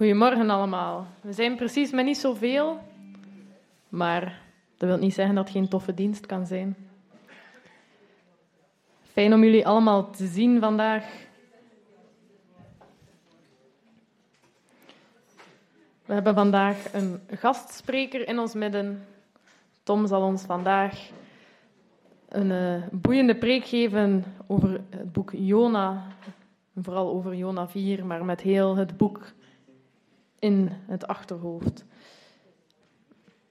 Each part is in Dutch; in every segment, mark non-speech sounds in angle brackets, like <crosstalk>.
Goedemorgen allemaal. We zijn precies met niet zoveel, maar dat wil niet zeggen dat het geen toffe dienst kan zijn. Fijn om jullie allemaal te zien vandaag. We hebben vandaag een gastspreker in ons midden. Tom zal ons vandaag een uh, boeiende preek geven over het boek Jona. Vooral over Jona 4, maar met heel het boek in het achterhoofd.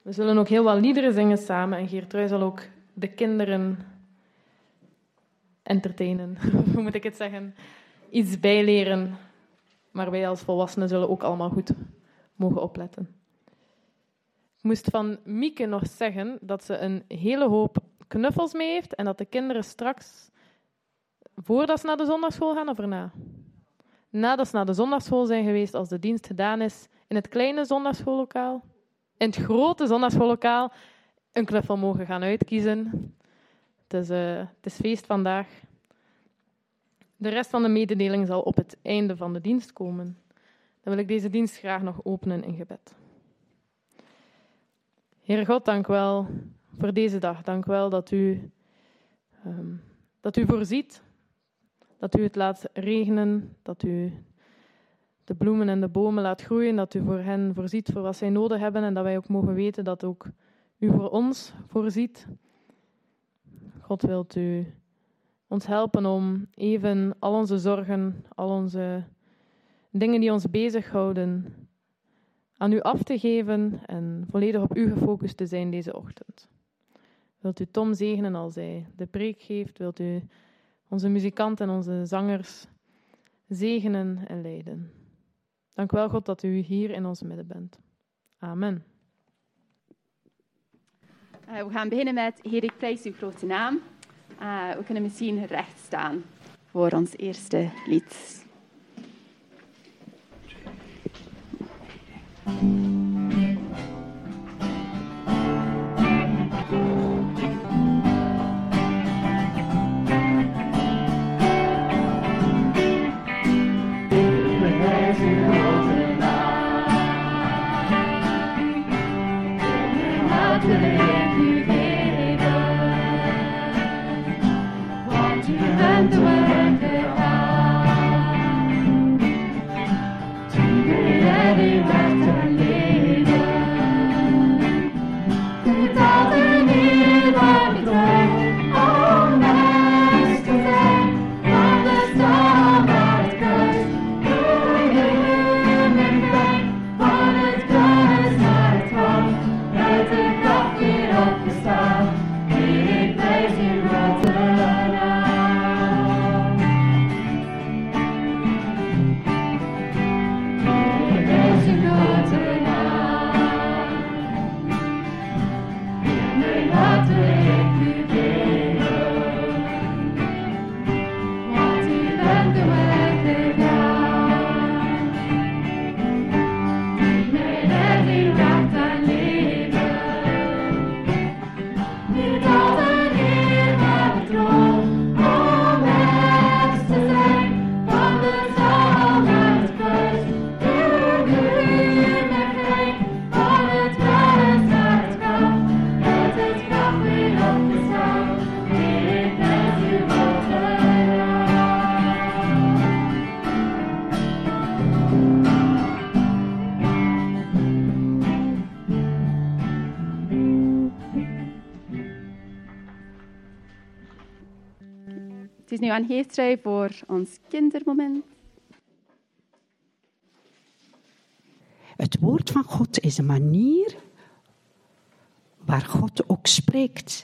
We zullen ook heel wat liederen zingen samen en Geertrui zal ook de kinderen entertainen, <laughs> hoe moet ik het zeggen, iets bijleren. Maar wij als volwassenen zullen ook allemaal goed mogen opletten. Ik moest van Mieke nog zeggen dat ze een hele hoop knuffels mee heeft en dat de kinderen straks, voordat ze naar de zondagschool gaan of erna? Nadat ze naar de zondagschool zijn geweest, als de dienst gedaan is, in het kleine zondagschoollokaal, in het grote zondagschoollokaal, een knuffel mogen gaan uitkiezen. Het is, uh, het is feest vandaag. De rest van de mededeling zal op het einde van de dienst komen. Dan wil ik deze dienst graag nog openen in gebed. Heer God, dank wel voor deze dag. Dank wel dat u, um, dat u voorziet, dat u het laat regenen, dat u de bloemen en de bomen laat groeien, dat u voor hen voorziet voor wat zij nodig hebben en dat wij ook mogen weten dat ook u voor ons voorziet. God wilt u ons helpen om even al onze zorgen, al onze dingen die ons bezighouden, aan u af te geven en volledig op u gefocust te zijn deze ochtend. Wilt u Tom zegenen als hij de preek geeft? Wilt u onze muzikanten en onze zangers zegenen en leiden? Dank wel, God, dat u hier in ons midden bent. Amen. Uh, we gaan beginnen met Heer, ik prijs uw grote naam. Uh, we kunnen misschien recht staan voor ons eerste lied. Aan Geestrij voor ons kindermoment. Het woord van God is een manier waar God ook spreekt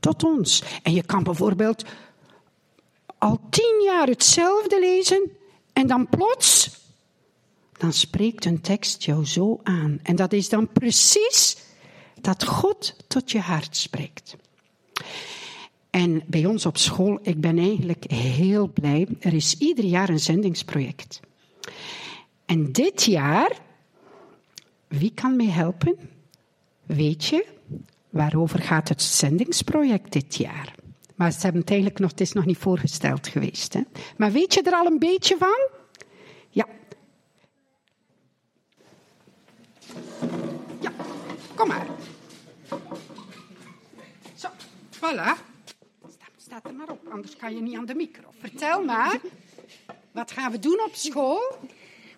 tot ons. En je kan bijvoorbeeld al tien jaar hetzelfde lezen en dan plots, dan spreekt een tekst jou zo aan. En dat is dan precies dat God tot je hart spreekt. En bij ons op school, ik ben eigenlijk heel blij. Er is ieder jaar een zendingsproject. En dit jaar, wie kan mij helpen? Weet je, waarover gaat het zendingsproject dit jaar? Maar ze hebben het eigenlijk nog, het is nog niet voorgesteld geweest. Hè? Maar weet je er al een beetje van? Ja. Ja, kom maar. Zo, voilà anders kan je niet aan de micro. Vertel maar, wat gaan we doen op school?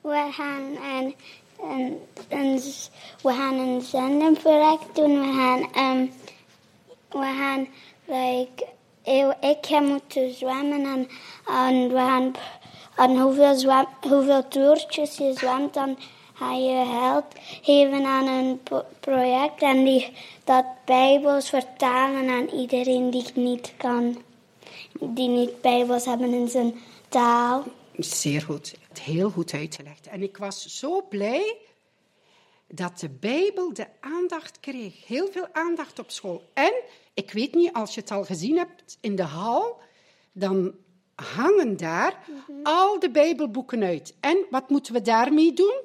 We gaan een, een, we gaan een doen. We gaan, um, we gaan like, ik heb moeten zwemmen en, en we gaan en hoeveel, hoeveel toertjes je zwemt, dan ga je geld geven aan een project en die, dat Bijbels vertalen aan iedereen die niet kan, die niet Bijbels hebben in zijn taal. Zeer goed, het heel goed uitgelegd. En ik was zo blij dat de Bijbel de aandacht kreeg. Heel veel aandacht op school. En ik weet niet, als je het al gezien hebt in de hal, dan hangen daar al de Bijbelboeken uit. En wat moeten we daarmee doen?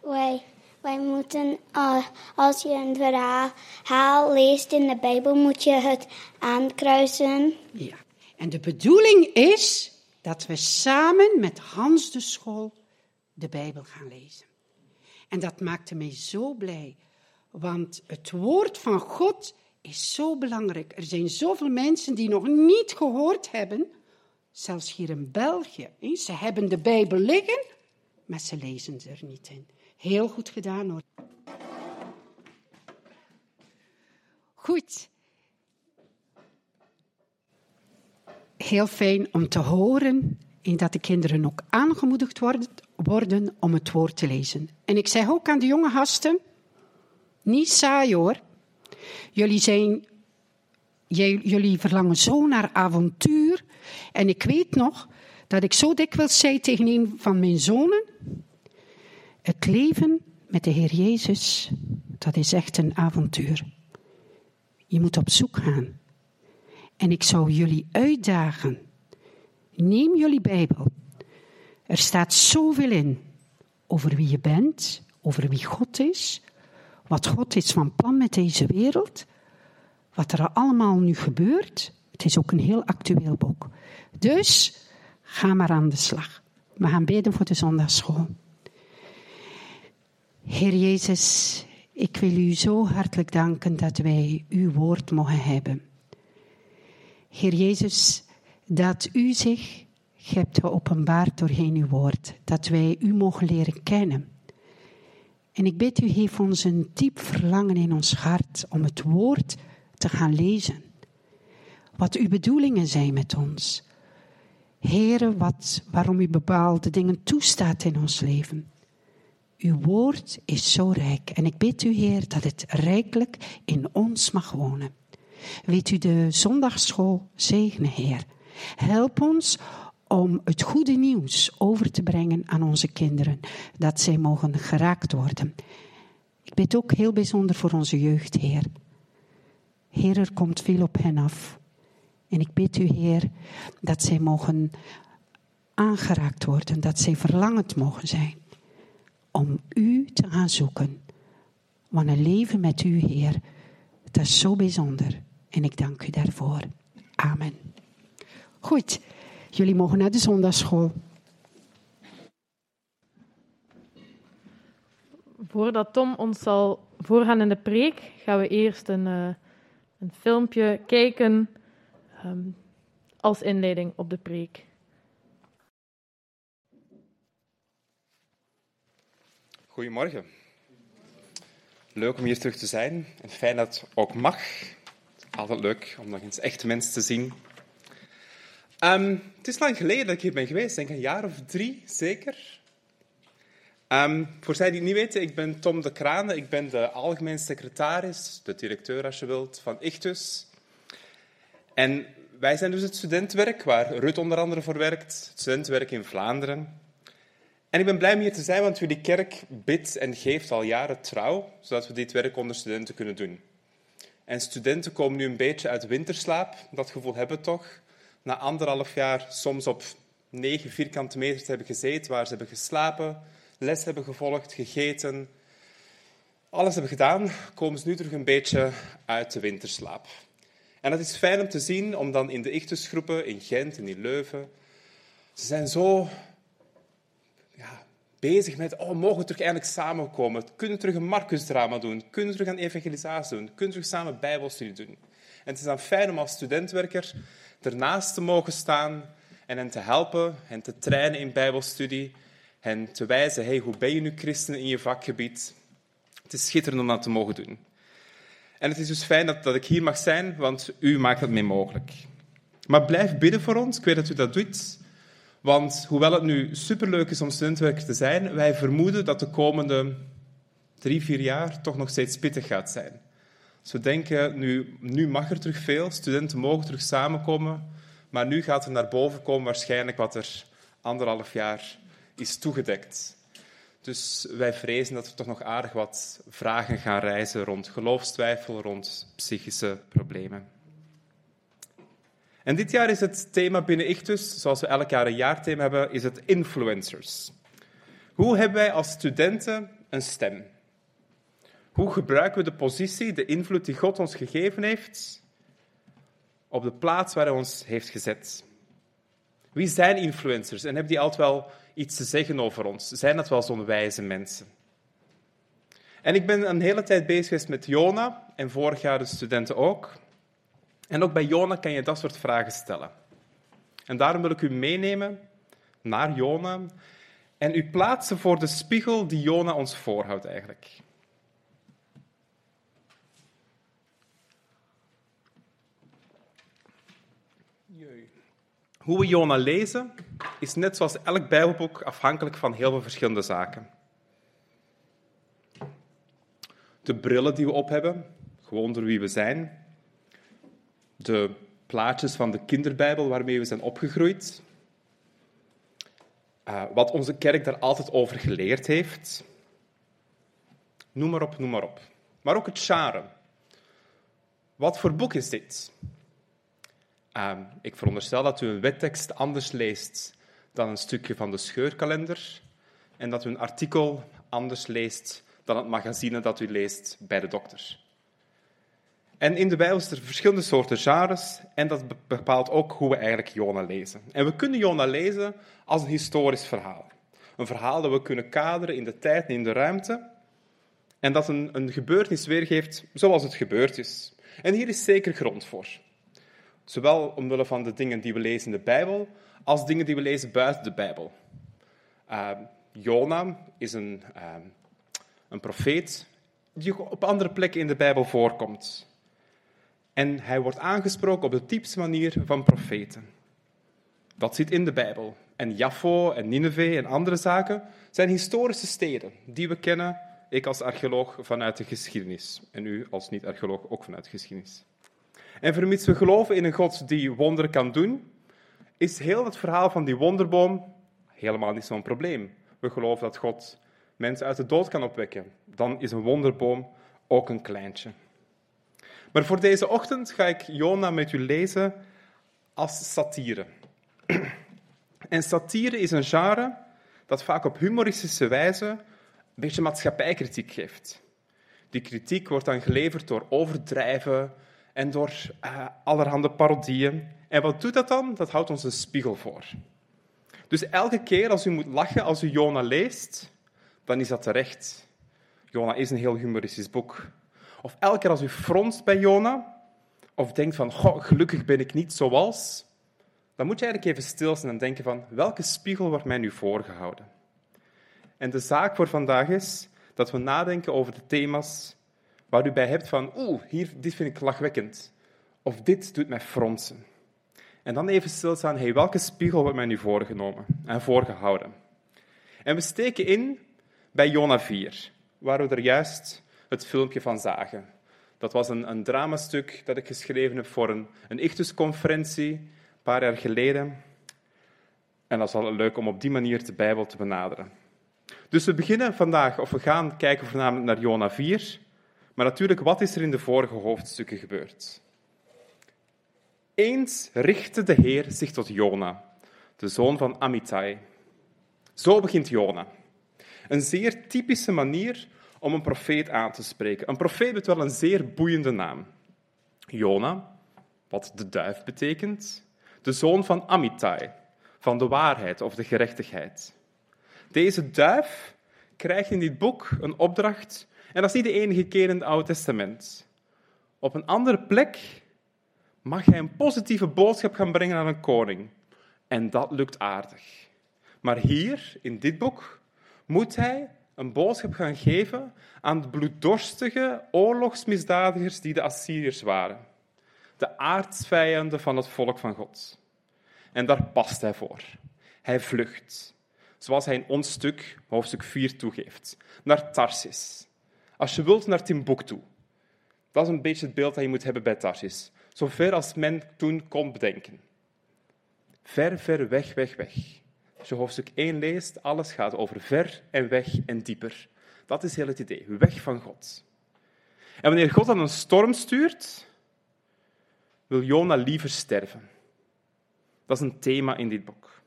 Wij, wij moeten, uh, als je een verhaal leest in de Bijbel, moet je het aankruisen. Ja, en de bedoeling is dat we samen met Hans de School de Bijbel gaan lezen. En dat maakte mij zo blij, want het woord van God is zo belangrijk. Er zijn zoveel mensen die nog niet gehoord hebben, zelfs hier in België. Ze hebben de Bijbel liggen, maar ze lezen er niet in. Heel goed gedaan hoor. Goed. Heel fijn om te horen en dat de kinderen ook aangemoedigd worden om het woord te lezen. En ik zeg ook aan de jonge gasten, niet saai hoor. Jullie zijn jullie verlangen zo naar avontuur. En ik weet nog dat ik zo dikwijls zei tegen een van mijn zonen: Het leven met de Heer Jezus, dat is echt een avontuur. Je moet op zoek gaan. En ik zou jullie uitdagen. Neem jullie Bijbel. Er staat zoveel in over wie je bent, over wie God is, wat God is van plan met deze wereld wat er allemaal nu gebeurt. Het is ook een heel actueel boek. Dus ga maar aan de slag. We gaan bidden voor de zondagschool. Heer Jezus, ik wil u zo hartelijk danken dat wij uw woord mogen hebben. Heer Jezus, dat u zich hebt geopenbaard doorheen uw woord, dat wij u mogen leren kennen. En ik bid u, geef ons een diep verlangen in ons hart om het woord te gaan lezen. Wat uw bedoelingen zijn met ons. Heren, wat, waarom u bepaalde dingen toestaat in ons leven. Uw woord is zo rijk en ik bid u, Heer, dat het rijkelijk in ons mag wonen. Weet u de zondagschool zegenen, Heer. Help ons om het goede nieuws over te brengen aan onze kinderen, dat zij mogen geraakt worden. Ik bid ook heel bijzonder voor onze jeugd, Heer. Heer, er komt veel op hen af. En ik bid u, Heer, dat zij mogen aangeraakt worden, dat zij verlangend mogen zijn om u te gaan zoeken. Want een leven met u, Heer, dat is zo bijzonder. En ik dank u daarvoor. Amen. Goed, jullie mogen naar de zondagschool. Voordat Tom ons zal voorgaan in de preek, gaan we eerst een. Uh een filmpje kijken um, als inleiding op de preek. Goedemorgen. Leuk om hier terug te zijn en fijn dat het ook mag. Altijd leuk om nog eens echte mensen te zien. Um, het is lang geleden dat ik hier ben geweest, denk een jaar of drie zeker. Um, voor zij die het niet weten, ik ben Tom de Kranen. Ik ben de algemeen secretaris, de directeur als je wilt, van Ichtus. En wij zijn dus het studentenwerk, waar Rut onder andere voor werkt. Het studentenwerk in Vlaanderen. En ik ben blij om hier te zijn, want jullie kerk bidt en geeft al jaren trouw, zodat we dit werk onder studenten kunnen doen. En studenten komen nu een beetje uit winterslaap, dat gevoel hebben we toch. Na anderhalf jaar soms op negen vierkante meter te hebben gezeten, waar ze hebben geslapen, les hebben gevolgd, gegeten, alles hebben gedaan, komen ze nu terug een beetje uit de winterslaap. En dat is fijn om te zien, om dan in de Ichtusgroepen in Gent en in Leuven, ze zijn zo bezig met, oh, mogen we terug eindelijk samenkomen? Kunnen we terug een Marcus-drama doen? Kunnen we terug een evangelisatie doen? Kunnen we terug samen bijbelstudie doen? En het is dan fijn om als studentwerker ernaast te mogen staan en hen te helpen, hen te trainen in bijbelstudie, hen te wijzen, hey, hoe ben je nu christen in je vakgebied? Het is schitterend om dat te mogen doen. En het is dus fijn dat, dat ik hier mag zijn, want u maakt het mee mogelijk. Maar blijf bidden voor ons. Ik weet dat u dat doet. Want hoewel het nu superleuk is om studentwerker te zijn, wij vermoeden dat de komende drie, vier jaar toch nog steeds pittig gaat zijn. Dus we denken, nu, nu mag er terug veel, studenten mogen terug samenkomen, maar nu gaat er naar boven komen waarschijnlijk wat er anderhalf jaar is toegedekt. Dus wij vrezen dat er toch nog aardig wat vragen gaan reizen rond geloofstwijfel, rond psychische problemen. En dit jaar is het thema binnen Ichtus, zoals we elk jaar een jaarthema hebben, is het influencers. Hoe hebben wij als studenten een stem? Hoe gebruiken we de positie, de invloed die God ons gegeven heeft, op de plaats waar hij ons heeft gezet? Wie zijn influencers en hebben die altijd wel iets te zeggen over ons? Zijn dat wel zo'n wijze mensen? En ik ben een hele tijd bezig geweest met Jona en vorig jaar de studenten ook. En ook bij Jona kan je dat soort vragen stellen. En daarom wil ik u meenemen naar Jona en u plaatsen voor de spiegel die Jona ons voorhoudt eigenlijk. Hoe we Jona lezen is net zoals elk Bijbelboek afhankelijk van heel veel verschillende zaken. De brillen die we op hebben, gewoon door wie we zijn. De plaatjes van de kinderbijbel waarmee we zijn opgegroeid. Uh, wat onze kerk daar altijd over geleerd heeft. Noem maar op, noem maar op. Maar ook het genre. Wat voor boek is dit? Uh, ik veronderstel dat u een wettekst anders leest dan een stukje van de scheurkalender en dat u een artikel anders leest dan het magazine dat u leest bij de dokter. En in de Bijbel zijn er verschillende soorten genres en dat bepaalt ook hoe we eigenlijk Jona lezen. En we kunnen Jona lezen als een historisch verhaal. Een verhaal dat we kunnen kaderen in de tijd en in de ruimte en dat een, een gebeurtenis weergeeft zoals het gebeurd is. En hier is zeker grond voor. Zowel omwille van de dingen die we lezen in de Bijbel, als dingen die we lezen buiten de Bijbel. Uh, Jona is een, uh, een profeet die op andere plekken in de Bijbel voorkomt. En hij wordt aangesproken op de typische manier van profeten. Dat zit in de Bijbel. En Jaffo en Nineveh en andere zaken zijn historische steden die we kennen, ik als archeoloog vanuit de geschiedenis. En u als niet-archeoloog ook vanuit de geschiedenis. En vermits we geloven in een God die wonderen kan doen, is heel het verhaal van die wonderboom helemaal niet zo'n probleem. We geloven dat God mensen uit de dood kan opwekken. Dan is een wonderboom ook een kleintje. Maar voor deze ochtend ga ik Jona met u lezen als satire. En satire is een genre dat vaak op humoristische wijze een beetje maatschappijkritiek geeft. Die kritiek wordt dan geleverd door overdrijven en door uh, allerhande parodieën. En wat doet dat dan? Dat houdt ons een spiegel voor. Dus elke keer als u moet lachen als u Jona leest, dan is dat terecht. Jona is een heel humoristisch boek. Of elke keer als u fronst bij Jona, of denkt van, gelukkig ben ik niet zoals, dan moet je eigenlijk even stilstaan en denken van, welke spiegel wordt mij nu voorgehouden? En de zaak voor vandaag is dat we nadenken over de thema's waar u bij hebt van, oeh, hier, dit vind ik lachwekkend. Of dit doet mij fronsen. En dan even stilstaan, hey, welke spiegel wordt mij nu voorgenomen en voorgehouden? En we steken in bij Jona 4, waar we er juist het filmpje van zagen. Dat was een, een dramastuk dat ik geschreven heb voor een, een een paar jaar geleden. En dat is wel leuk om op die manier de Bijbel te benaderen. Dus we beginnen vandaag, of we gaan kijken voornamelijk naar Jona 4. Maar natuurlijk, wat is er in de vorige hoofdstukken gebeurd? Eens richtte de Heer zich tot Jona, de zoon van Amittai. Zo begint Jona. Een zeer typische manier om een profeet aan te spreken. Een profeet heeft wel een zeer boeiende naam. Jona, wat de duif betekent, de zoon van Amittai, van de waarheid of de gerechtigheid. Deze duif krijgt in dit boek een opdracht, en dat is niet de enige keer in het Oude Testament. Op een andere plek mag hij een positieve boodschap gaan brengen aan een koning. En dat lukt aardig. Maar hier, in dit boek, moet hij een boodschap gaan geven aan de bloeddorstige oorlogsmisdadigers die de Assyriërs waren. De aardsvijanden van het volk van God. En daar past hij voor. Hij vlucht, zoals hij in ons stuk, hoofdstuk 4, toegeeft, naar Tarsis. Als je wilt, naar Timbuktu. Dat is een beetje het beeld dat je moet hebben bij Tarsis. Zo ver als men toen kon bedenken. Ver, ver weg, weg, weg. Als je hoofdstuk 1 leest, alles gaat over ver en weg en dieper. Dat is heel het idee, weg van God. En wanneer God dan een storm stuurt, wil Jona liever sterven. Dat is een thema in dit boek.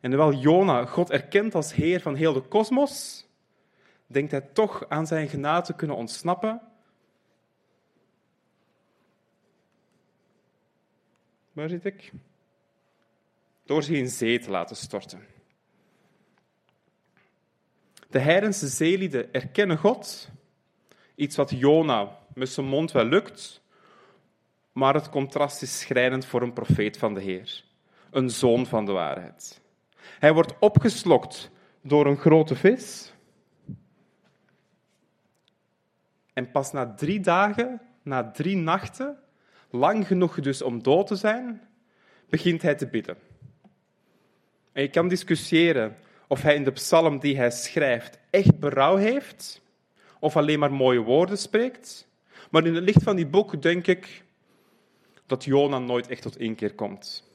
En terwijl Jona God erkent als Heer van heel de kosmos, denkt hij toch aan zijn genade te kunnen ontsnappen. Waar zit ik? Door zich in zee te laten storten. De heidense zeelieden erkennen God, iets wat Jona met zijn mond wel lukt, maar het contrast is schrijnend voor een profeet van de Heer, een zoon van de waarheid. Hij wordt opgeslokt door een grote vis. En pas na drie dagen, na drie nachten, lang genoeg dus om dood te zijn, begint hij te bidden. Je kan discussiëren of hij in de psalm die hij schrijft echt berouw heeft, of alleen maar mooie woorden spreekt. Maar in het licht van die boek denk ik dat Jona nooit echt tot inkeer komt.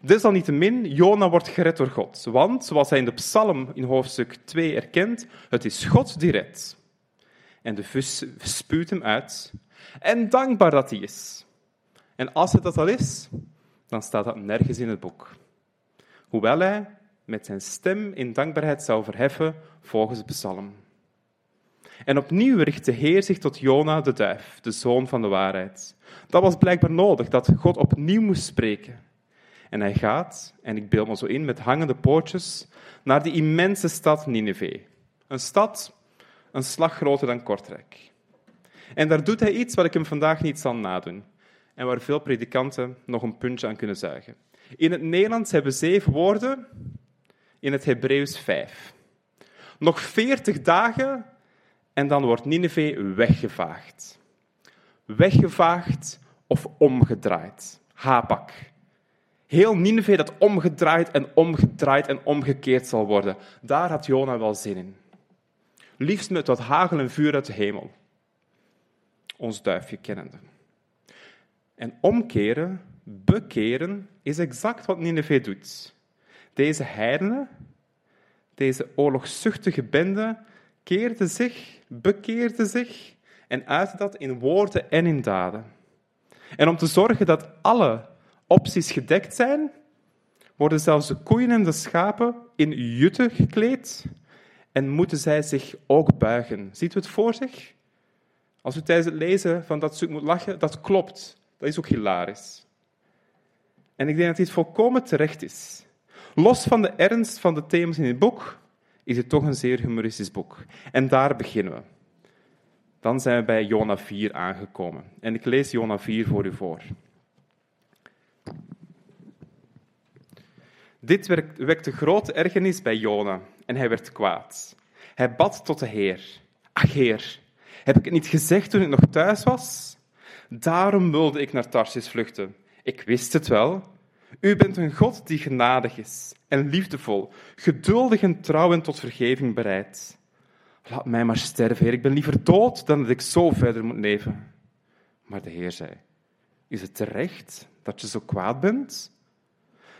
Desalniettemin, Jona wordt gered door God. Want, zoals hij in de psalm in hoofdstuk 2 erkent, het is God die redt. En de vis spuwt hem uit. En dankbaar dat hij is. En als het dat al is, dan staat dat nergens in het boek. Hoewel hij met zijn stem in dankbaarheid zou verheffen volgens de psalm. En opnieuw richt de Heer zich tot Jona de duif, de zoon van de waarheid. Dat was blijkbaar nodig, dat God opnieuw moest spreken. En hij gaat, en ik beeld me zo in, met hangende poortjes, naar die immense stad Nineveh. Een stad, een slag groter dan Kortrijk. En daar doet hij iets wat ik hem vandaag niet zal nadoen. En waar veel predikanten nog een puntje aan kunnen zuigen. In het Nederlands hebben zeven woorden, in het Hebreeuws vijf. Nog veertig dagen en dan wordt Nineveh weggevaagd. Weggevaagd of omgedraaid. Hapak. Heel Nineveh dat omgedraaid en omgedraaid en omgekeerd zal worden. Daar had Jona wel zin in. Liefst met wat hagel en vuur uit de hemel. Ons duifje kennende. En omkeren, bekeren, is exact wat Nineveh doet. Deze heidenen, deze oorlogszuchtige bende, keerde zich, bekeerde zich en uitte dat in woorden en in daden. En om te zorgen dat alle opties gedekt zijn, worden zelfs de koeien en de schapen in jutten gekleed en moeten zij zich ook buigen. Ziet u het voor zich? Als u tijdens het lezen van dat stuk moet lachen, dat klopt. Dat is ook hilarisch. En ik denk dat dit volkomen terecht is. Los van de ernst van de thema's in het boek, is het toch een zeer humoristisch boek. En daar beginnen we. Dan zijn we bij Jona 4 aangekomen. En ik lees Jona 4 voor u voor. Dit wekte grote ergernis bij Jona en hij werd kwaad. Hij bad tot de Heer. Ach Heer, heb ik het niet gezegd toen ik nog thuis was? Daarom wilde ik naar Tarsis vluchten. Ik wist het wel. U bent een God die genadig is en liefdevol, geduldig en trouw en tot vergeving bereid. Laat mij maar sterven, Heer. Ik ben liever dood dan dat ik zo verder moet leven. Maar de Heer zei: Is het terecht dat je zo kwaad bent?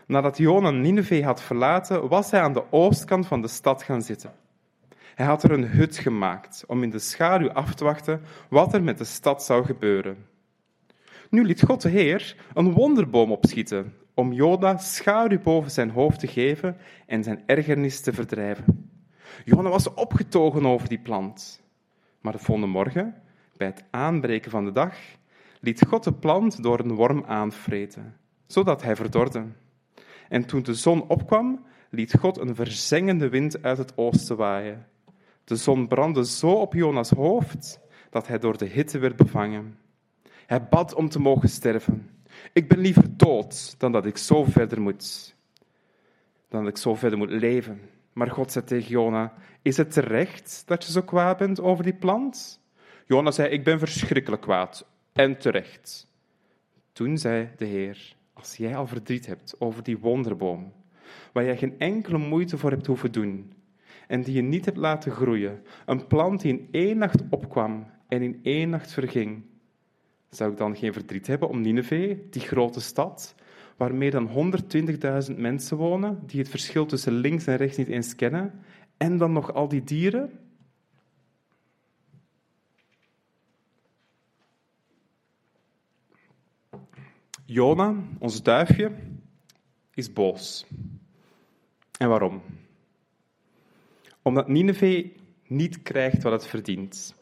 Nadat Jona Nineveh had verlaten, was hij aan de oostkant van de stad gaan zitten. Hij had er een hut gemaakt om in de schaduw af te wachten wat er met de stad zou gebeuren. Nu liet God de Heer een wonderboom opschieten om Jona schaduw boven zijn hoofd te geven en zijn ergernis te verdrijven. Jona was opgetogen over die plant. Maar de volgende morgen, bij het aanbreken van de dag, liet God de plant door een worm aanvreten, zodat hij verdorde. En toen de zon opkwam, liet God een verzengende wind uit het oosten waaien. De zon brandde zo op Jonas hoofd dat hij door de hitte werd bevangen. Hij bad om te mogen sterven. Ik ben liever dood dan dat ik zo verder moet. Dan dat ik zo verder moet leven. Maar God zei tegen Jona, is het terecht dat je zo kwaad bent over die plant? Jona zei, ik ben verschrikkelijk kwaad. En terecht. Toen zei de Heer, als jij al verdriet hebt over die wonderboom, waar jij geen enkele moeite voor hebt hoeven doen, en die je niet hebt laten groeien, een plant die in één nacht opkwam en in één nacht verging, zou ik dan geen verdriet hebben om Nineveh, die grote stad, waar meer dan 120.000 mensen wonen, die het verschil tussen links en rechts niet eens kennen, en dan nog al die dieren? Jona, ons duifje, is boos. En waarom? Omdat Nineveh niet krijgt wat het verdient.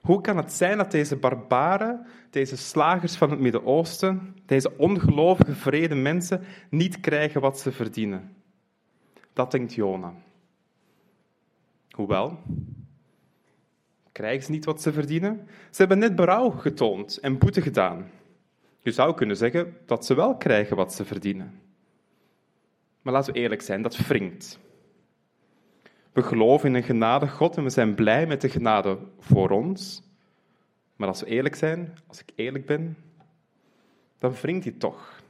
Hoe kan het zijn dat deze barbaren, deze slagers van het Midden-Oosten, deze ongelovige vrede mensen niet krijgen wat ze verdienen? Dat denkt Jona. Hoewel, krijgen ze niet wat ze verdienen? Ze hebben net berouw getoond en boete gedaan. Je zou kunnen zeggen dat ze wel krijgen wat ze verdienen. Maar laten we eerlijk zijn, dat wringt. We geloven in een genade God en we zijn blij met de genade voor ons. Maar als we eerlijk zijn, als ik eerlijk ben, dan wringt hij toch.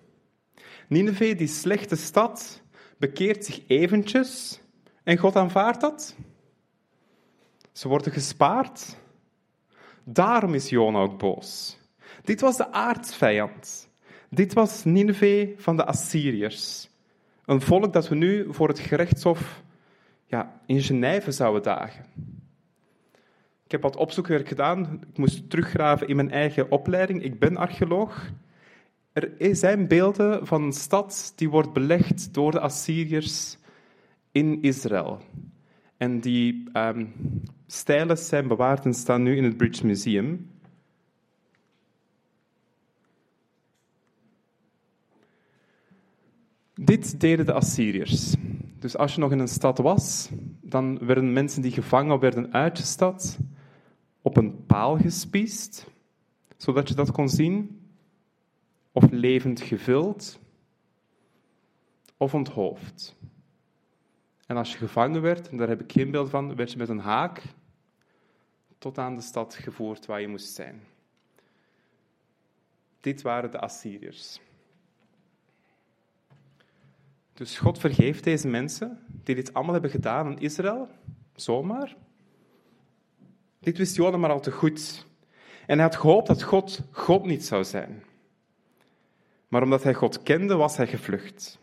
Nineveh, die slechte stad, bekeert zich eventjes en God aanvaardt dat. Ze worden gespaard. Daarom is Jona ook boos. Dit was de aardsvijand. Dit was Nineveh van de Assyriërs. Een volk dat we nu voor het gerechtshof ja, in Genève zouden dagen. Ik heb wat opzoekwerk gedaan. Ik moest teruggraven in mijn eigen opleiding. Ik ben archeoloog. Er zijn beelden van een stad die wordt belegd door de Assyriërs in Israël. En die um, stijlen zijn bewaard en staan nu in het British Museum. Dit deden de Assyriërs. Dus als je nog in een stad was, dan werden mensen die gevangen werden uit de stad op een paal gespiest, zodat je dat kon zien, of levend gevuld, of onthoofd. En als je gevangen werd, en daar heb ik geen beeld van, werd je met een haak tot aan de stad gevoerd waar je moest zijn. Dit waren de Assyriërs. Dus God vergeeft deze mensen die dit allemaal hebben gedaan aan Israël, zomaar. Dit wist Jona maar al te goed. En hij had gehoopt dat God God niet zou zijn. Maar omdat hij God kende, was hij gevlucht.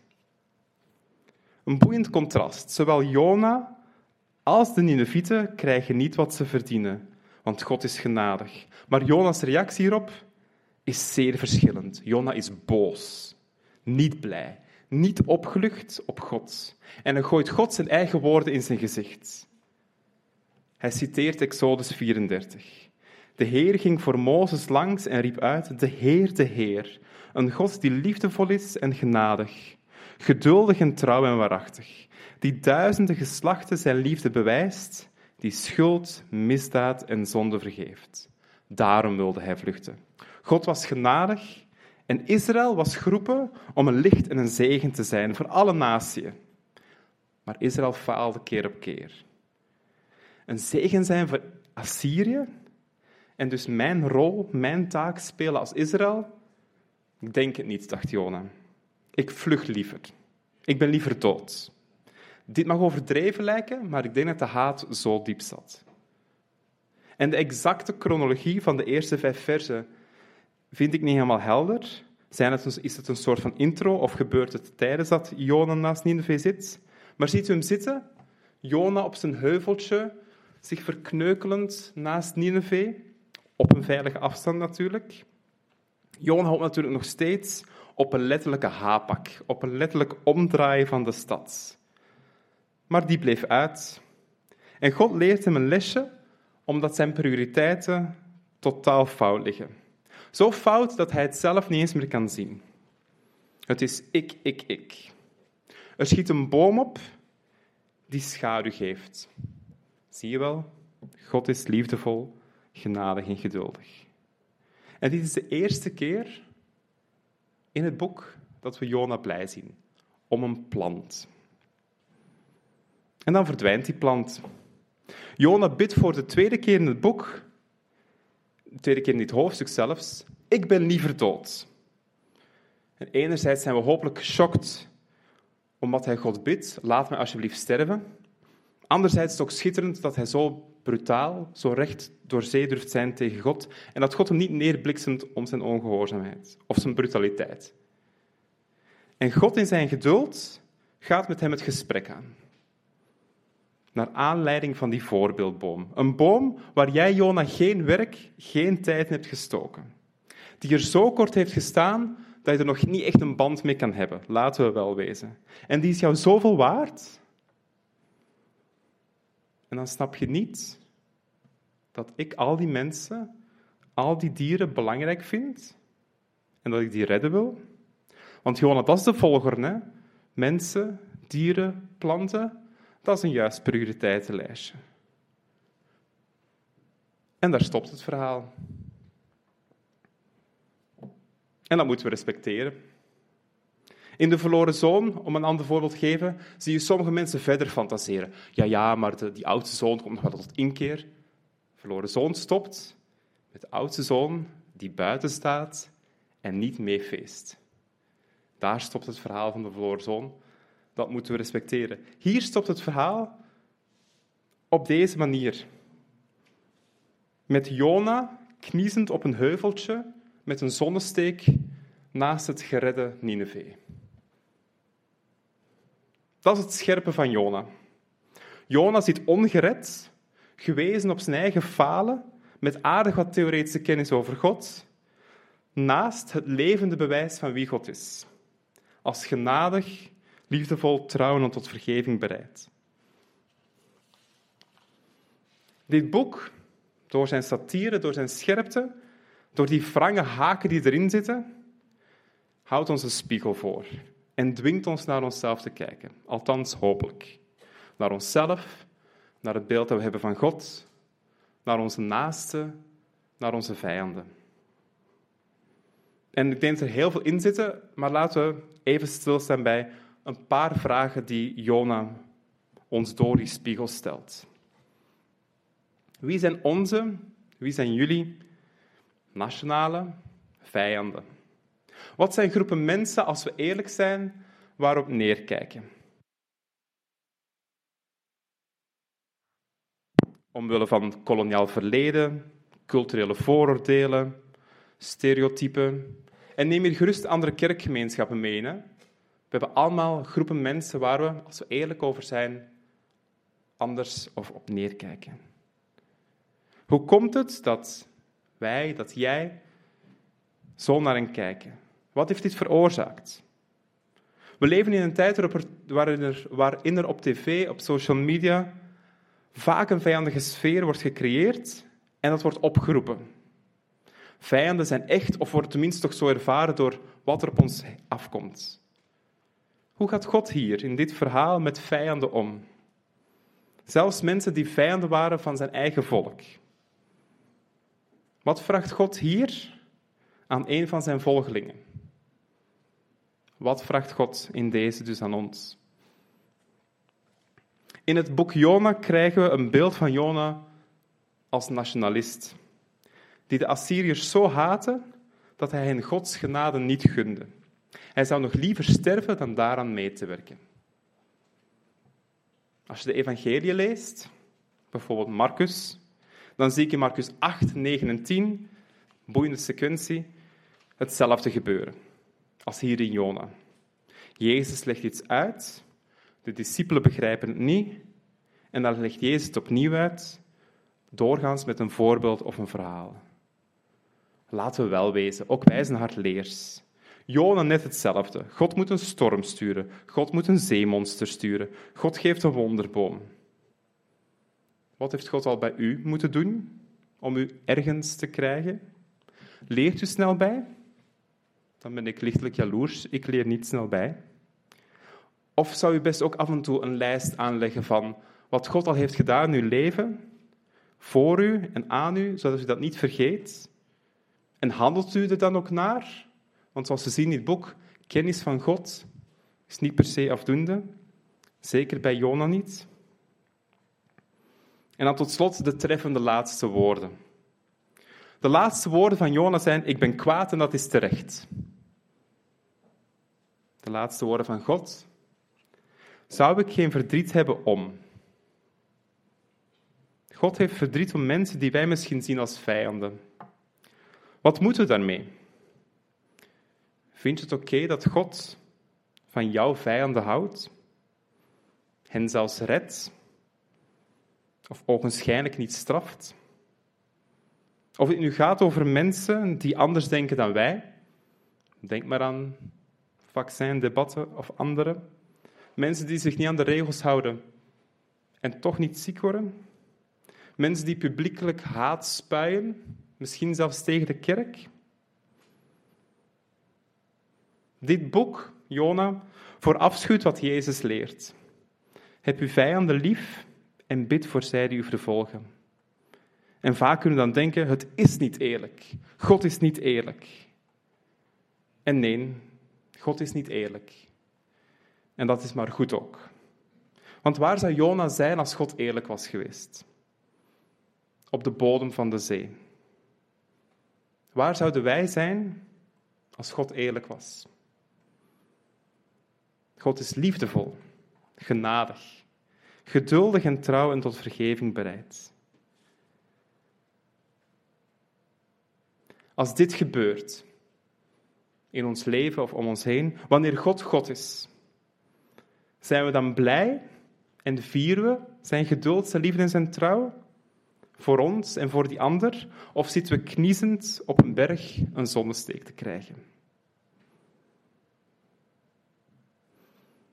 Een boeiend contrast. Zowel Jona als de Ninevieten krijgen niet wat ze verdienen, want God is genadig. Maar Jona's reactie hierop is zeer verschillend. Jona is boos, niet blij niet opgelucht op God. En hij gooit God zijn eigen woorden in zijn gezicht. Hij citeert Exodus 34. De Heer ging voor Mozes langs en riep uit: De Heer, de Heer, een God die liefdevol is en genadig, geduldig en trouw en waarachtig, die duizenden geslachten zijn liefde bewijst, die schuld, misdaad en zonde vergeeft. Daarom wilde hij vluchten. God was genadig en Israël was geroepen om een licht en een zegen te zijn voor alle naties. Maar Israël faalde keer op keer. Een zegen zijn voor Assyrië en dus mijn rol, mijn taak spelen als Israël? Ik denk het niet, dacht Jona. Ik vlug liever. Ik ben liever dood. Dit mag overdreven lijken, maar ik denk dat de haat zo diep zat. En de exacte chronologie van de eerste vijf versen vind ik niet helemaal helder. Zijn het, is het een soort van intro of gebeurt het tijdens dat Jona naast Nineveh zit? Maar ziet u hem zitten? Jona op zijn heuveltje, zich verkneukelend naast Nineveh, op een veilige afstand natuurlijk. Jona hoopt natuurlijk nog steeds op een letterlijke hapak, op een letterlijk omdraaien van de stad. Maar die bleef uit. En God leert hem een lesje omdat zijn prioriteiten totaal fout liggen. Zo fout dat hij het zelf niet eens meer kan zien. Het is ik, ik, ik. Er schiet een boom op die schaduw geeft. Zie je wel? God is liefdevol, genadig en geduldig. En dit is de eerste keer in het boek dat we Jona blij zien. Om een plant. En dan verdwijnt die plant. Jona bidt voor de tweede keer in het boek, tweede keer in dit hoofdstuk zelfs, ik ben liever dood. En enerzijds zijn we hopelijk geschokt omdat hij God bidt, laat mij alsjeblieft sterven. Anderzijds is het ook schitterend dat hij zo brutaal, zo recht door zee durft zijn tegen God en dat God hem niet neerbliksemt om zijn ongehoorzaamheid of zijn brutaliteit. En God in zijn geduld gaat met hem het gesprek aan. Naar aanleiding van die voorbeeldboom. Een boom waar jij, Jona, geen werk, geen tijd in hebt gestoken. Die er zo kort heeft gestaan dat je er nog niet echt een band mee kan hebben. Laten we wel wezen. En die is jou zoveel waard. En dan snap je niet dat ik al die mensen, al die dieren belangrijk vind en dat ik die redden wil. Want Jonas, dat is de volger. Hè? Mensen, dieren, planten, dat is een juist prioriteitenlijstje. En daar stopt het verhaal. En dat moeten we respecteren. In de verloren zoon, om een ander voorbeeld te geven, zie je sommige mensen verder fantaseren. Ja, ja, maar de, die oudste zoon komt nog wel tot inkeer. Verloren zoon stopt met de oudste zoon die buiten staat en niet meefeest. Daar stopt het verhaal van de verloren zoon. Dat moeten we respecteren. Hier stopt het verhaal op deze manier. Met Jona kniezend op een heuveltje met een zonnesteek naast het geredde Nineveh. Dat is het scherpe van Jona. Jona zit ongered, gewezen op zijn eigen falen, met aardig wat theoretische kennis over God, naast het levende bewijs van wie God is. Als genadig, liefdevol, trouw en tot vergeving bereid. Dit boek, door zijn satire, door zijn scherpte, door die frange haken die erin zitten, houdt ons een spiegel voor en dwingt ons naar onszelf te kijken. Althans, hopelijk. Naar onszelf, naar het beeld dat we hebben van God, naar onze naasten, naar onze vijanden. En ik denk dat er heel veel in zitten, maar laten we even stilstaan bij een paar vragen die Jona ons door die spiegel stelt. Wie zijn onze, wie zijn jullie nationale vijanden? Wat zijn groepen mensen, als we eerlijk zijn, waarop neerkijken? Omwille van koloniaal verleden, culturele vooroordelen, stereotypen. En neem hier gerust andere kerkgemeenschappen mee. Hè? We hebben allemaal groepen mensen waar we, als we eerlijk over zijn, anders of op neerkijken. Hoe komt het dat wij, dat jij, zo naar hen kijken? Wat heeft dit veroorzaakt? We leven in een tijd waarin er, waarin er op tv, op social media, vaak een vijandige sfeer wordt gecreëerd en dat wordt opgeroepen. Vijanden zijn echt, of worden tenminste toch zo ervaren door wat er op ons afkomt. Hoe gaat God hier in dit verhaal met vijanden om? Zelfs mensen die vijanden waren van zijn eigen volk. Wat vraagt God hier aan een van zijn volgelingen? Wat vraagt God in deze dus aan ons? In het boek Jona krijgen we een beeld van Jona als nationalist, die de Assyriërs zo haten dat hij hen Gods genade niet gunde. Hij zou nog liever sterven dan daaraan mee te werken. Als je de evangelie leest, bijvoorbeeld Marcus, dan zie ik in Marcus 8, 9 en 10, boeiende sequentie, hetzelfde gebeuren als hier in Jona. Jezus legt iets uit, de discipelen begrijpen het niet, en dan legt Jezus het opnieuw uit, doorgaans met een voorbeeld of een verhaal. Laten we wel wezen, ook wij zijn hardleers. Jona net hetzelfde. God moet een storm sturen. God moet een zeemonster sturen. God geeft een wonderboom. Wat heeft God al bij u moeten doen om u ergens te krijgen? Leert u snel bij? Dan ben ik lichtelijk jaloers. Ik leer niet snel bij. Of zou u best ook af en toe een lijst aanleggen van wat God al heeft gedaan in uw leven, voor u en aan u, zodat u dat niet vergeet? En handelt u er dan ook naar? Want zoals we zien in het boek, kennis van God is niet per se afdoende. Zeker bij Jona niet. En dan tot slot de treffende laatste woorden. De laatste woorden van Jona zijn: Ik ben kwaad en dat is terecht. De laatste woorden van God. Zou ik geen verdriet hebben om? God heeft verdriet om mensen die wij misschien zien als vijanden. Wat moeten we daarmee? Vind je het oké dat God van jouw vijanden houdt? Hen zelfs redt? Of ogenschijnlijk niet straft? Of het nu gaat over mensen die anders denken dan wij, denk maar aan vaccindebatten of andere. Mensen die zich niet aan de regels houden en toch niet ziek worden. Mensen die publiekelijk haat spuien, misschien zelfs tegen de kerk. Dit boek, Jona, voorafschuwt wat Jezus leert. Heb uw vijanden lief en bid voor zij die u vervolgen. En vaak kunnen we dan denken, het is niet eerlijk. God is niet eerlijk. En nee, God is niet eerlijk. En dat is maar goed ook. Want waar zou Jona zijn als God eerlijk was geweest? Op de bodem van de zee. Waar zouden wij zijn als God eerlijk was? God is liefdevol, genadig, geduldig en trouw en tot vergeving bereid. Als dit gebeurt in ons leven of om ons heen, wanneer God God is, zijn we dan blij en vieren we zijn geduld, zijn liefde en zijn trouw voor ons en voor die ander? Of zitten we kniezend op een berg een zonnesteek te krijgen?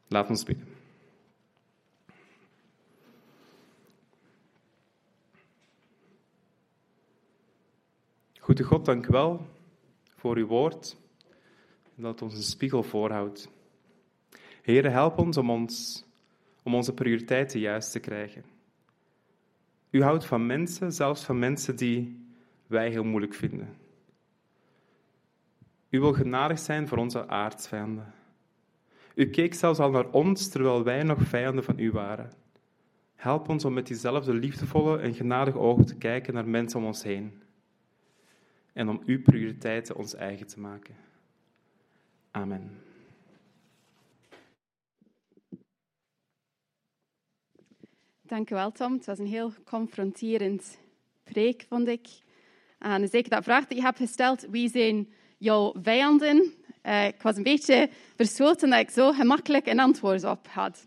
Laat ons bidden. Goede God, dank u wel voor uw woord dat ons een spiegel voorhoudt. Heere, help ons om, ons om onze prioriteiten juist te krijgen. U houdt van mensen, zelfs van mensen die wij heel moeilijk vinden. U wil genadig zijn voor onze aardsvijanden. U keek zelfs al naar ons terwijl wij nog vijanden van u waren. Help ons om met diezelfde liefdevolle en genadige ogen te kijken naar mensen om ons heen. En om uw prioriteiten ons eigen te maken. Amen. Dank u wel, Tom. Het was een heel confronterend preek, vond ik. En zeker dat vraag die je hebt gesteld, wie zijn jouw vijanden? Uh, ik was een beetje verschoten dat ik zo gemakkelijk een antwoord op had.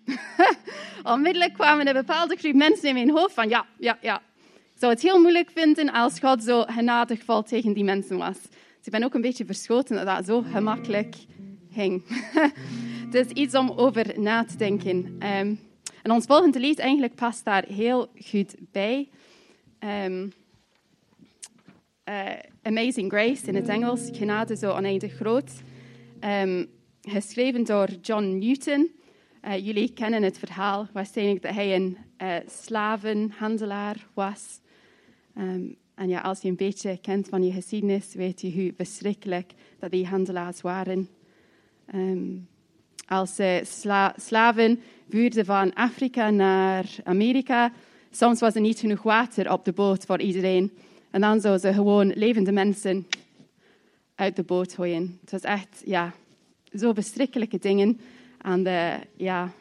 <laughs> Onmiddellijk kwamen een bepaalde groep mensen in mijn hoofd van ja, ja, ja. Ik zou het heel moeilijk vinden als God zo genadig valt tegen die mensen was. Dus ik ben ook een beetje verschoten dat dat zo gemakkelijk ging. <laughs> dus iets om over na te denken. Um, en ons volgende lied eigenlijk past daar heel goed bij. Um, uh, Amazing Grace in het Engels, genade zo oneindig groot. Um, geschreven door John Newton. Uh, jullie kennen het verhaal waarschijnlijk dat hij een uh, slavenhandelaar was. Um, en ja, als je een beetje kent van je geschiedenis, weet je hoe verschrikkelijk dat die handelaars waren. Um, als uh, sla slaven vuurden van Afrika naar Amerika, soms was er niet genoeg water op de boot voor iedereen. En dan zouden ze gewoon levende mensen uit de boot gooien. Het was echt, ja, zo verschrikkelijke dingen. En de, ja,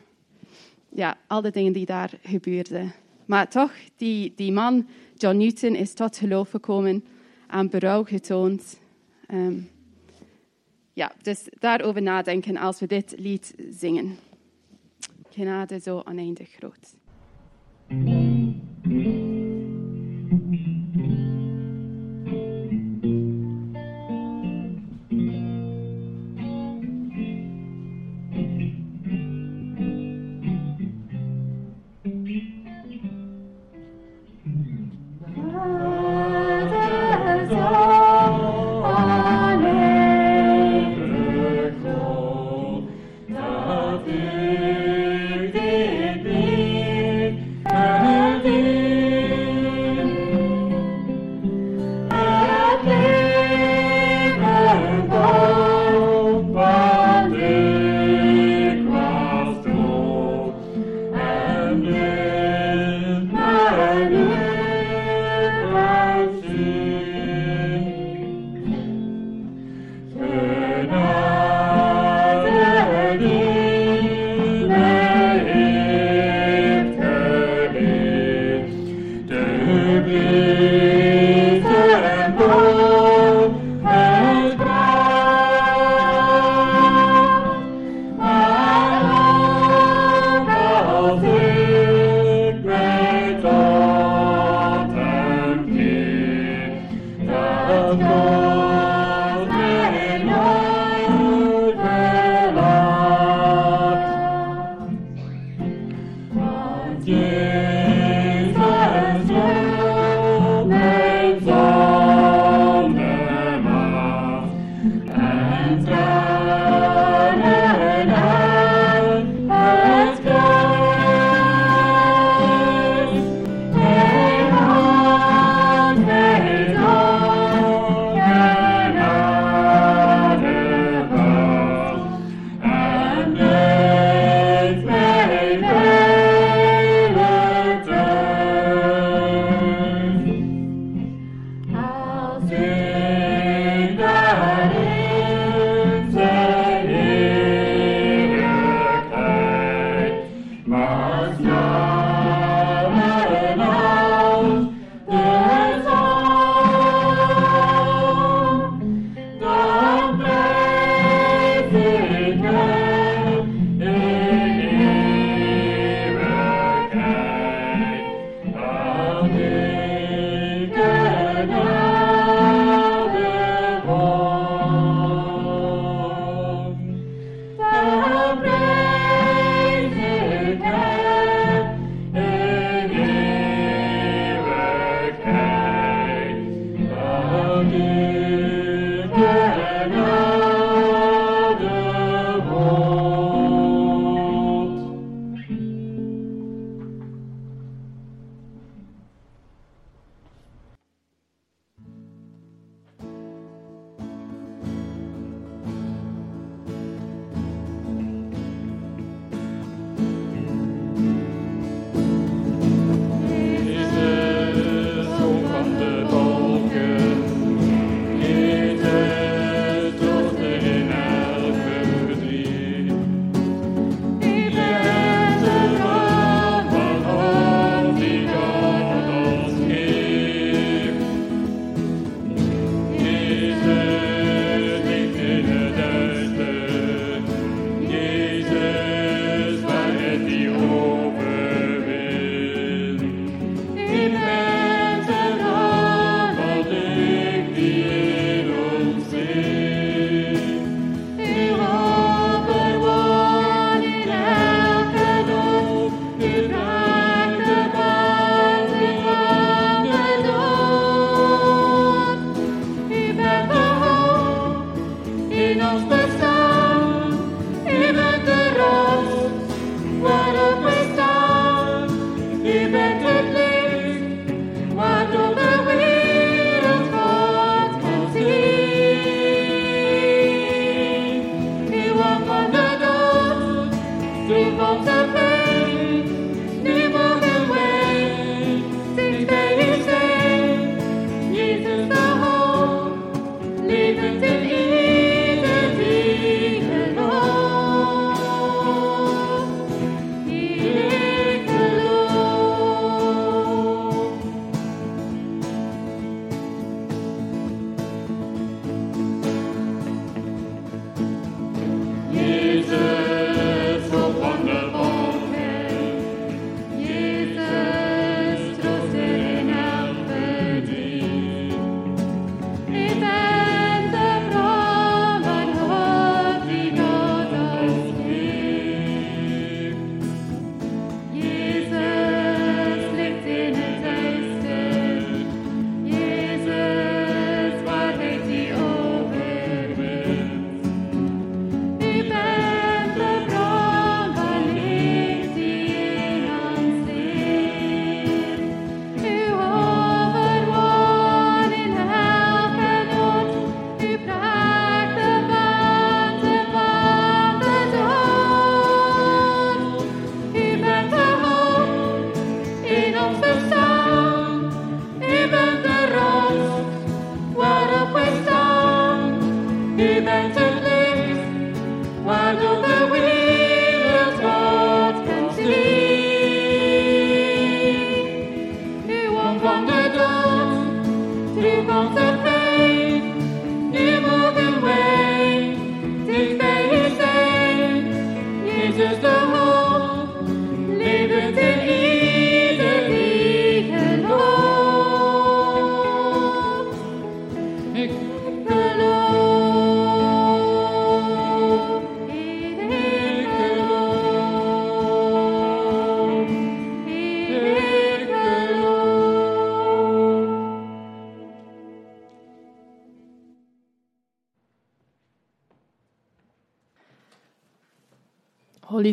ja, al de dingen die daar gebeurden. Maar toch, die, die man, John Newton, is tot geloof gekomen en berouw getoond. Um, ja, dus daarover nadenken als we dit lied zingen. Genade zo oneindig groot. Lord.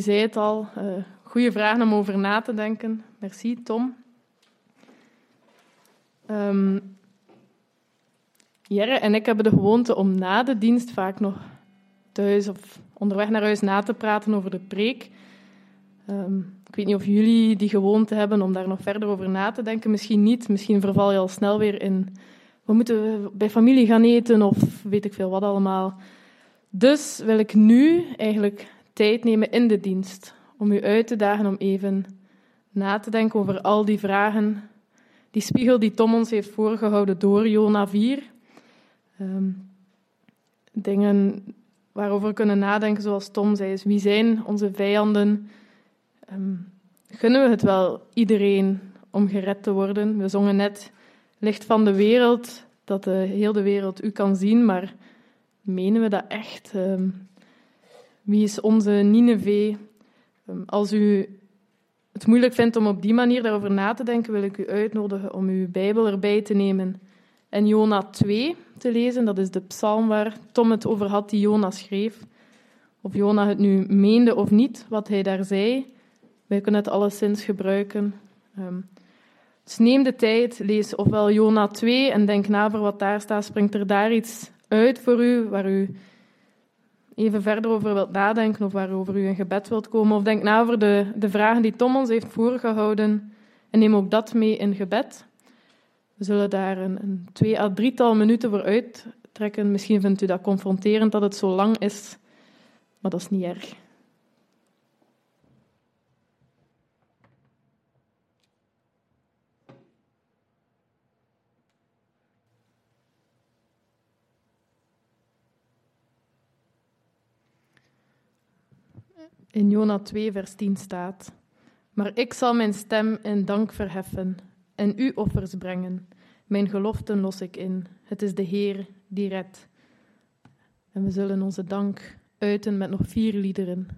Zei het al, uh, goede vragen om over na te denken. Merci, Tom. Um, en ik hebben de gewoonte om na de dienst vaak nog thuis of onderweg naar huis na te praten over de preek. Um, ik weet niet of jullie die gewoonte hebben om daar nog verder over na te denken. Misschien niet. Misschien verval je al snel weer in. We moeten bij familie gaan eten of weet ik veel wat allemaal. Dus wil ik nu eigenlijk tijd nemen in de dienst om u uit te dagen om even na te denken over al die vragen. Die spiegel die Tom ons heeft voorgehouden door Jona 4. Um, ehm, dingen waarover we kunnen nadenken, zoals Tom zei, is wie zijn onze vijanden? Um, gunnen we het wel iedereen om gered te worden. We zongen net licht van de wereld, dat de, heel de wereld u kan zien, maar menen we dat echt? Ehm, wie is onze Nineveh? Ehm, als u het moeilijk vindt om op die manier daarover na te denken, wil ik u uitnodigen om uw Bijbel erbij te nemen en Jona 2 te lezen. Dat is de psalm waar Tom het over had, die Jona schreef. Of Jona het nu meende of niet, wat hij daar zei. Wij kunnen het alleszins gebruiken. Um, dus neem de tijd, lees ofwel Jona 2 en denk na voor wat daar staat. Springt er daar iets uit voor u, waar u even verder over wilt nadenken of waarover u in gebed wilt komen? Of denk na over de, de vragen die Tom ons heeft voorgehouden en neem ook dat mee in gebed. We zullen daar een, een twee à drietal minuten voor uittrekken. Misschien vindt u dat confronterend dat het zo lang is, maar dat is niet erg. In Jona 2, vers 10 staat: Maar ik zal mijn stem in dank verheffen en u offers brengen. Mijn geloften los ik in. Het is de Heer die redt. En we zullen onze dank uiten met nog vier liederen.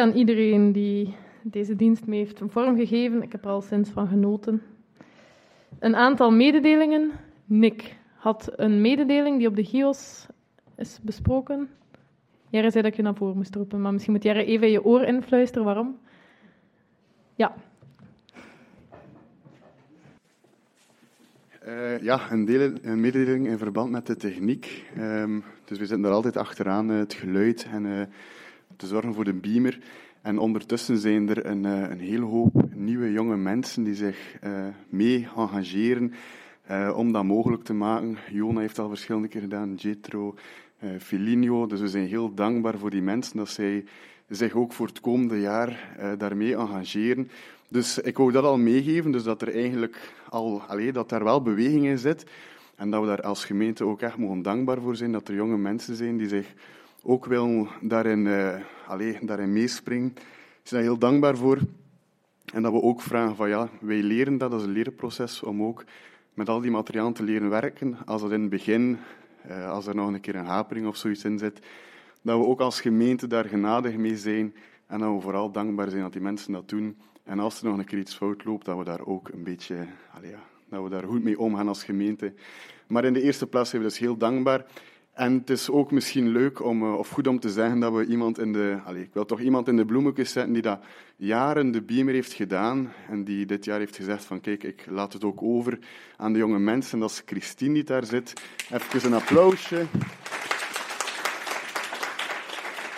Aan iedereen die deze dienst mee heeft vormgegeven. Ik heb er al sinds van genoten. Een aantal mededelingen. Nick had een mededeling die op de GIOS is besproken. Jerry zei dat je naar voren moest roepen, maar misschien moet Jerry even je oor influisteren. Waarom? Ja. Uh, ja, een, deel, een mededeling in verband met de techniek. Um, dus we zitten er altijd achteraan, uh, het geluid en uh, te zorgen voor de beamer. En ondertussen zijn er een, een hele hoop nieuwe jonge mensen die zich mee engageren om dat mogelijk te maken. Jona heeft al verschillende keer gedaan, Jetro, Filinio. Dus we zijn heel dankbaar voor die mensen dat zij zich ook voor het komende jaar daarmee engageren. Dus ik wou dat al meegeven, dus dat er eigenlijk al, allee, dat daar wel beweging in zit. En dat we daar als gemeente ook echt mogen dankbaar voor zijn, dat er jonge mensen zijn die zich ook willen daarin, uh, daarin meespringen. We zijn daar heel dankbaar voor. En dat we ook vragen van ja, wij leren dat, is een leerproces, om ook met al die materialen te leren werken. Als dat in het begin, uh, als er nog een keer een hapering of zoiets in zit, dat we ook als gemeente daar genadig mee zijn. En dat we vooral dankbaar zijn dat die mensen dat doen. En als er nog een keer iets fout loopt, dat we daar ook een beetje, allee, ja, dat we daar goed mee omgaan als gemeente. Maar in de eerste plaats zijn we dus heel dankbaar. En het is ook misschien leuk om, eh, of goed om te zeggen dat we iemand in de, allez, ik wil toch iemand in de bloemetjes zetten die dat jaren de Beamer heeft gedaan en die dit jaar heeft gezegd van kijk, ik laat het ook over aan de jonge mensen. Dat is Christine die daar zit. Even een applausje.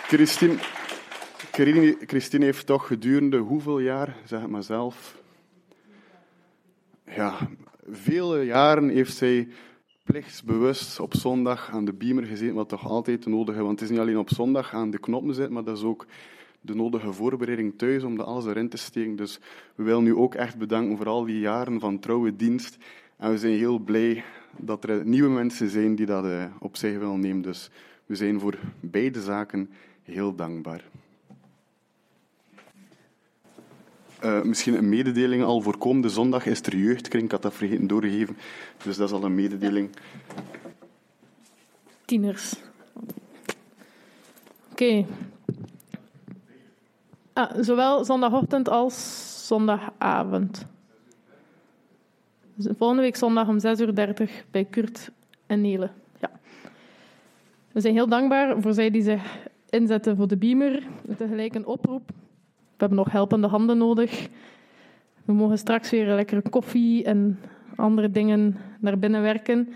Christine, Christine heeft toch gedurende hoeveel jaar, zeg het maar zelf, ja, vele jaren heeft zij plichtsbewust op zondag aan de beamer gezeten, wat toch altijd de nodige, want het is niet alleen op zondag aan de knoppen zitten, maar dat is ook de nodige voorbereiding thuis om dat alles erin te steken. Dus we willen nu ook echt bedanken voor al die jaren van trouwe dienst. En we zijn heel blij dat er nieuwe mensen zijn die dat eh, op zich willen nemen. Dus we zijn voor beide zaken heel dankbaar. Uh, misschien een mededeling al voor komende zondag is er jeugdkring. Ik had dat vergeten doorgegeven. Dus dat is al een mededeling. Tieners. Oké. Ah, zowel zondagochtend als zondagavond. Dus volgende week zondag om 6.30 uur bij Kurt en Nele. Ja. We zijn heel dankbaar voor zij die zich inzetten voor de beamer. Tegelijk een oproep we hebben nog helpende handen nodig. We mogen straks weer lekkere koffie en andere dingen naar binnen werken.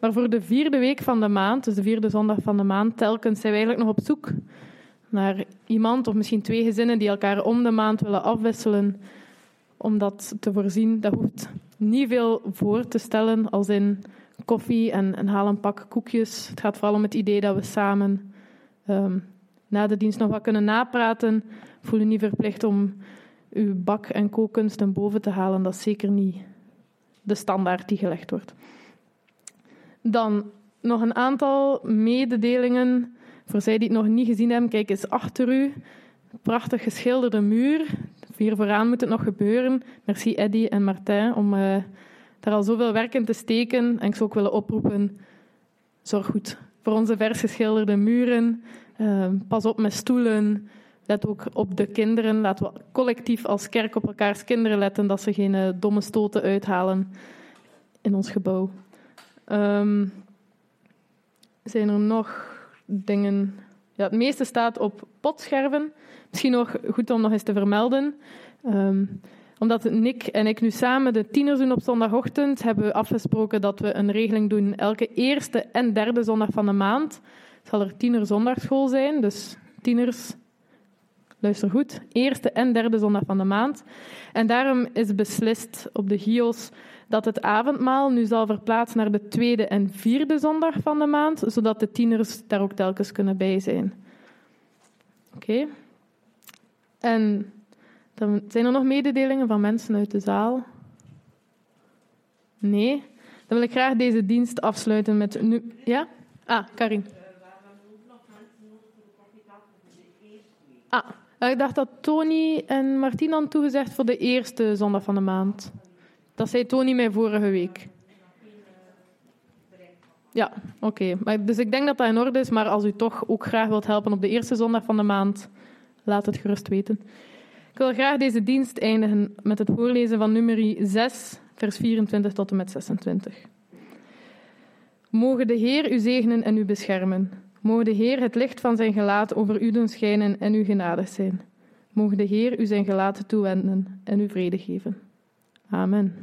Maar voor de vierde week van de maand, dus de vierde zondag van de maand, telkens zijn we eigenlijk nog op zoek naar iemand of misschien twee gezinnen die elkaar om de maand willen afwisselen om dat te voorzien. Dat hoeft niet veel voor te stellen, als in koffie en, en haal een pak koekjes. Het gaat vooral om het idee dat we samen um, na de dienst nog wat kunnen napraten voel je niet verplicht om uw bak- en kookkunsten boven te halen. Dat is zeker niet de standaard die gelegd wordt. Dan nog een aantal mededelingen. Voor zij die het nog niet gezien hebben, kijk eens achter u. Prachtig geschilderde muur. Hier vooraan moet het nog gebeuren. Merci Eddy en Martijn om uh, daar al zoveel werk in te steken. En ik zou ook willen oproepen, zorg goed voor onze vers geschilderde muren. Uh, pas op met stoelen. Let ook op de kinderen. Laten we collectief als kerk op elkaars kinderen letten dat ze geen uh, domme stoten uithalen in ons gebouw. Um, zijn er nog dingen? Ja, het meeste staat op potscherven. Misschien nog goed om nog eens te vermelden. Um, omdat Nick en ik nu samen de tieners doen op zondagochtend, hebben we afgesproken dat we een regeling doen elke eerste en derde zondag van de maand. Zal er tiener zondagschool zijn, dus tieners luister goed, eerste en derde zondag van de maand. En daarom is beslist op de GIOS dat het avondmaal nu zal verplaatsen naar de tweede en vierde zondag van de maand, zodat de tieners daar ook telkens kunnen bij zijn. Oké. En dan zijn er nog mededelingen van mensen uit de zaal? Nee? Dan wil ik graag deze dienst afsluiten met... Nu... Ja? Ah, Karin. Ah, ik dacht dat Tony en Martien dan toegezegd voor de eerste zondag van de maand. Dat zei Tony mij vorige week. Ja, oké. Dus ik denk dat dat in orde is, maar als u toch ook graag wilt helpen op de eerste zondag van de maand, laat het gerust weten. Ik wil graag deze dienst eindigen met het voorlezen van nummer 6, vers 24 tot en met 26. Mogen de Heer u zegenen en u beschermen. Mogen de Heer het licht van zijn gelaat over u doen schijnen en u genadig zijn. Mogen de Heer u zijn gelaat toewenden en u vrede geven. Amen.